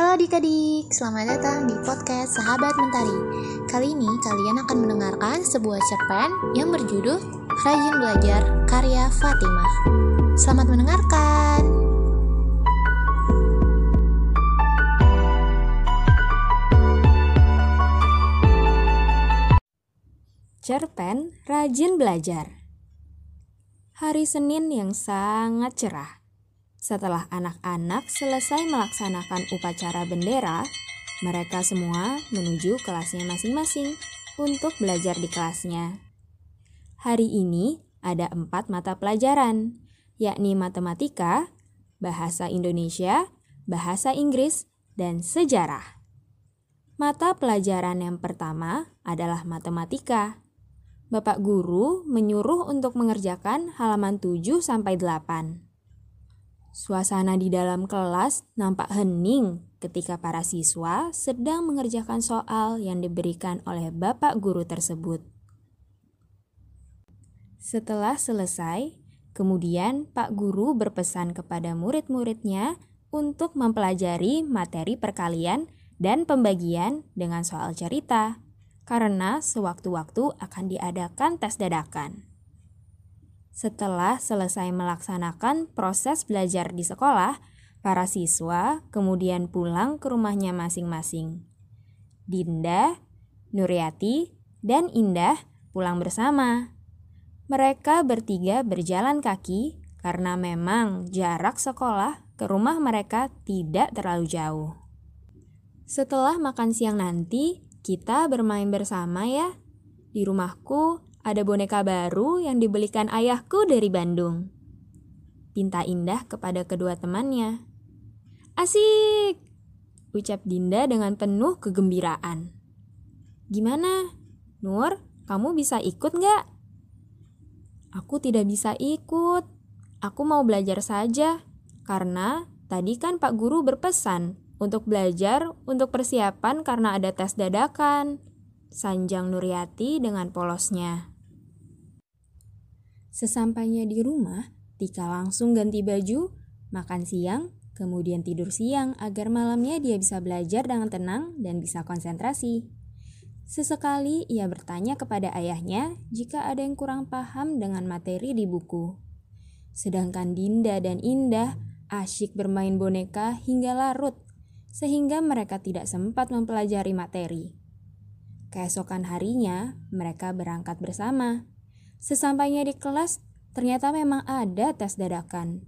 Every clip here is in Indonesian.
Halo adik-adik, selamat datang di podcast Sahabat Mentari. Kali ini kalian akan mendengarkan sebuah cerpen yang berjudul Rajin Belajar karya Fatimah. Selamat mendengarkan. Cerpen Rajin Belajar Hari Senin yang sangat cerah setelah anak-anak selesai melaksanakan upacara bendera, mereka semua menuju kelasnya masing-masing untuk belajar di kelasnya. Hari ini ada empat mata pelajaran, yakni matematika, bahasa Indonesia, bahasa Inggris, dan sejarah. Mata pelajaran yang pertama adalah matematika. Bapak guru menyuruh untuk mengerjakan halaman 7 sampai 8. Suasana di dalam kelas nampak hening ketika para siswa sedang mengerjakan soal yang diberikan oleh bapak guru tersebut. Setelah selesai, kemudian Pak Guru berpesan kepada murid-muridnya untuk mempelajari materi perkalian dan pembagian dengan soal cerita, karena sewaktu-waktu akan diadakan tes dadakan. Setelah selesai melaksanakan proses belajar di sekolah, para siswa kemudian pulang ke rumahnya masing-masing. Dinda, Nuryati, dan Indah pulang bersama. Mereka bertiga berjalan kaki karena memang jarak sekolah ke rumah mereka tidak terlalu jauh. Setelah makan siang nanti, kita bermain bersama ya. Di rumahku ada boneka baru yang dibelikan ayahku dari Bandung. Pinta Indah kepada kedua temannya. Asik! Ucap Dinda dengan penuh kegembiraan. Gimana? Nur, kamu bisa ikut nggak? Aku tidak bisa ikut. Aku mau belajar saja. Karena tadi kan Pak Guru berpesan untuk belajar untuk persiapan karena ada tes dadakan. Sanjang Nuryati dengan polosnya. Sesampainya di rumah, Tika langsung ganti baju, makan siang, kemudian tidur siang agar malamnya dia bisa belajar dengan tenang dan bisa konsentrasi. Sesekali ia bertanya kepada ayahnya jika ada yang kurang paham dengan materi di buku. Sedangkan Dinda dan Indah asyik bermain boneka hingga larut, sehingga mereka tidak sempat mempelajari materi. Keesokan harinya, mereka berangkat bersama. Sesampainya di kelas, ternyata memang ada tes dadakan.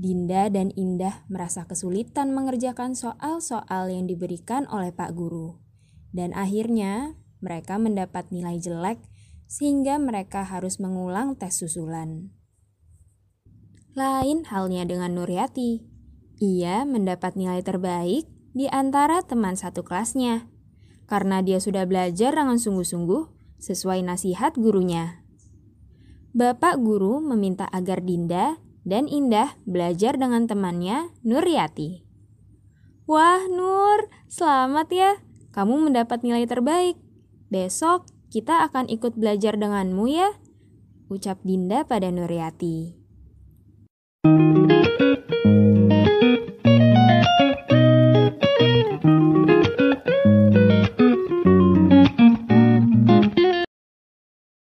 Dinda dan Indah merasa kesulitan mengerjakan soal-soal yang diberikan oleh Pak Guru. Dan akhirnya mereka mendapat nilai jelek sehingga mereka harus mengulang tes susulan. Lain halnya dengan Nuryati. Ia mendapat nilai terbaik di antara teman satu kelasnya karena dia sudah belajar dengan sungguh-sungguh sesuai nasihat gurunya. Bapak guru meminta agar Dinda dan Indah belajar dengan temannya Nuryati. Wah Nur, selamat ya. Kamu mendapat nilai terbaik. Besok kita akan ikut belajar denganmu ya. Ucap Dinda pada Nuryati.